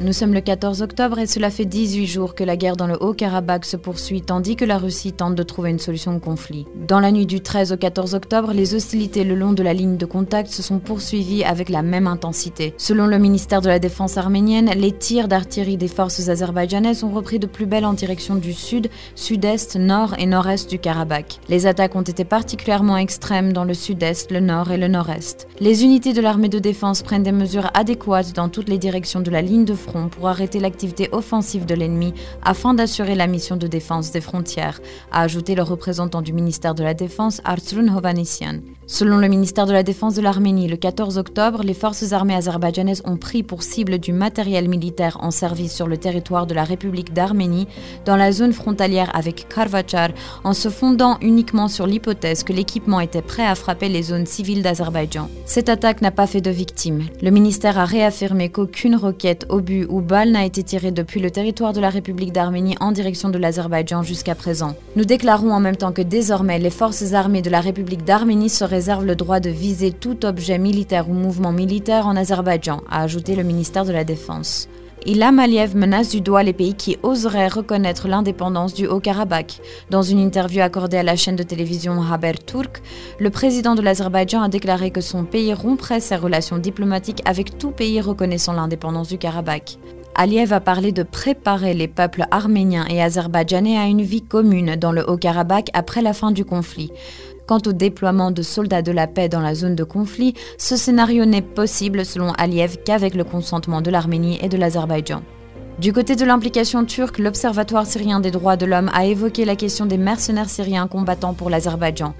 Nous sommes le 14 octobre et cela fait 18 jours que la guerre dans le Haut-Karabakh se poursuit tandis que la Russie tente de trouver une solution au conflit. Dans la nuit du 13 au 14 octobre, les hostilités le long de la ligne de contact se sont poursuivies avec la même intensité. Selon le ministère de la Défense arménienne, les tirs d'artillerie des forces azerbaïdjanaises ont repris de plus belle en direction du sud, sud-est, nord et nord-est du Karabakh. Les attaques ont été particulièrement extrêmes dans le sud-est, le nord et le nord-est. Les unités de l'armée de défense prennent des mesures adéquates dans toutes les directions de la ligne de front pour arrêter l'activité offensive de l'ennemi afin d'assurer la mission de défense des frontières, a ajouté le représentant du ministère de la Défense Artsrun Hovanesyan. Selon le ministère de la Défense de l'Arménie, le 14 octobre, les forces armées azerbaïdjanaises ont pris pour cible du matériel militaire en service sur le territoire de la République d'Arménie, dans la zone frontalière avec Karvachar, en se fondant uniquement sur l'hypothèse que l'équipement était prêt à frapper les zones civiles d'Azerbaïdjan. Cette attaque n'a pas fait de victimes. Le ministère a réaffirmé qu'aucune roquette, obus ou balle n'a été tirée depuis le territoire de la République d'Arménie en direction de l'Azerbaïdjan jusqu'à présent. Nous déclarons en même temps que désormais les forces armées de la République d'Arménie seraient réserve le droit de viser tout objet militaire ou mouvement militaire en Azerbaïdjan, a ajouté le ministère de la Défense. Ilham Aliyev menace du doigt les pays qui oseraient reconnaître l'indépendance du Haut-Karabakh. Dans une interview accordée à la chaîne de télévision Haber Turk, le président de l'Azerbaïdjan a déclaré que son pays romprait ses relations diplomatiques avec tout pays reconnaissant l'indépendance du Karabakh. Aliyev a parlé de préparer les peuples arméniens et azerbaïdjanais à une vie commune dans le Haut-Karabakh après la fin du conflit. Quant au déploiement de soldats de la paix dans la zone de conflit, ce scénario n'est possible selon Aliyev qu'avec le consentement de l'Arménie et de l'Azerbaïdjan. Du côté de l'implication turque, l'Observatoire syrien des droits de l'homme a évoqué la question des mercenaires syriens combattant pour l'Azerbaïdjan.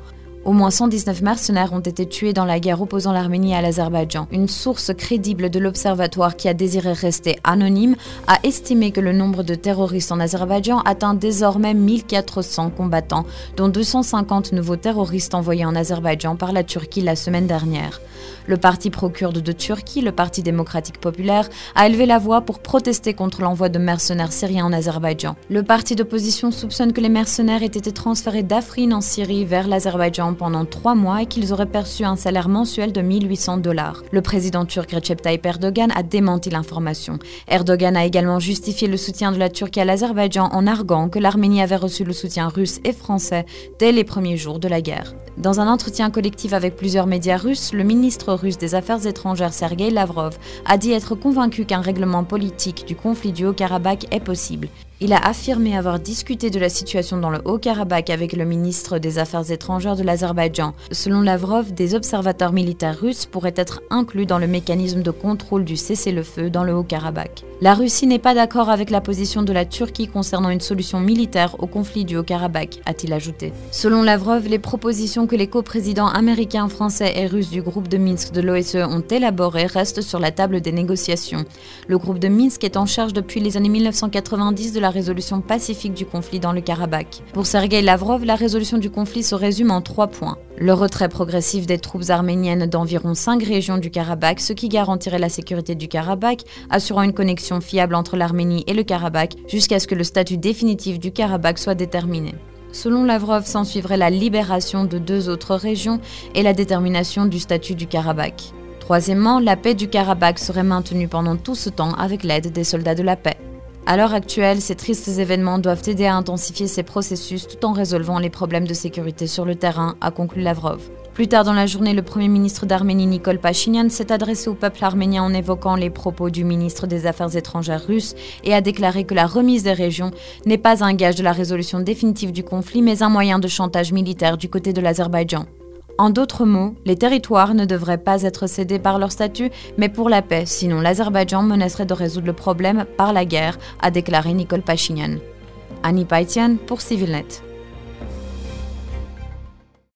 Au moins 119 mercenaires ont été tués dans la guerre opposant l'Arménie à l'Azerbaïdjan. Une source crédible de l'Observatoire qui a désiré rester anonyme a estimé que le nombre de terroristes en Azerbaïdjan atteint désormais 1400 combattants, dont 250 nouveaux terroristes envoyés en Azerbaïdjan par la Turquie la semaine dernière. Le parti pro-kurde de Turquie, le Parti démocratique populaire, a élevé la voix pour protester contre l'envoi de mercenaires syriens en Azerbaïdjan. Le parti d'opposition soupçonne que les mercenaires aient été transférés d'Afrin en Syrie vers l'Azerbaïdjan pendant trois mois et qu'ils auraient perçu un salaire mensuel de 1800 dollars. Le président turc Recep Tayyip Erdogan a démenti l'information. Erdogan a également justifié le soutien de la Turquie à l'Azerbaïdjan en arguant que l'Arménie avait reçu le soutien russe et français dès les premiers jours de la guerre. Dans un entretien collectif avec plusieurs médias russes, le ministre russe des Affaires étrangères Sergei Lavrov a dit être convaincu qu'un règlement politique du conflit du Haut-Karabakh est possible. Il a affirmé avoir discuté de la situation dans le Haut-Karabakh avec le ministre des Affaires étrangères de l'Azerbaïdjan. Selon Lavrov, des observateurs militaires russes pourraient être inclus dans le mécanisme de contrôle du cessez-le-feu dans le Haut-Karabakh. La Russie n'est pas d'accord avec la position de la Turquie concernant une solution militaire au conflit du Haut-Karabakh, a-t-il ajouté. Selon Lavrov, les propositions que les coprésidents américains, français et russes du groupe de Minsk de l'OSCE ont élaborées restent sur la table des négociations. Le groupe de Minsk est en charge depuis les années 1990 de la résolution pacifique du conflit dans le Karabakh. Pour Sergei Lavrov, la résolution du conflit se résume en trois points. Le retrait progressif des troupes arméniennes d'environ cinq régions du Karabakh, ce qui garantirait la sécurité du Karabakh, assurant une connexion fiable entre l'Arménie et le Karabakh jusqu'à ce que le statut définitif du Karabakh soit déterminé. Selon Lavrov, s'ensuivrait la libération de deux autres régions et la détermination du statut du Karabakh. Troisièmement, la paix du Karabakh serait maintenue pendant tout ce temps avec l'aide des soldats de la paix. À l'heure actuelle, ces tristes événements doivent aider à intensifier ces processus tout en résolvant les problèmes de sécurité sur le terrain, a conclu Lavrov. Plus tard dans la journée, le Premier ministre d'Arménie Nicole Pachinian s'est adressé au peuple arménien en évoquant les propos du ministre des Affaires étrangères russe et a déclaré que la remise des régions n'est pas un gage de la résolution définitive du conflit, mais un moyen de chantage militaire du côté de l'Azerbaïdjan. En d'autres mots, les territoires ne devraient pas être cédés par leur statut, mais pour la paix, sinon l'Azerbaïdjan menacerait de résoudre le problème par la guerre, a déclaré Nicole Pachinian. Annie Paitian pour CivilNet.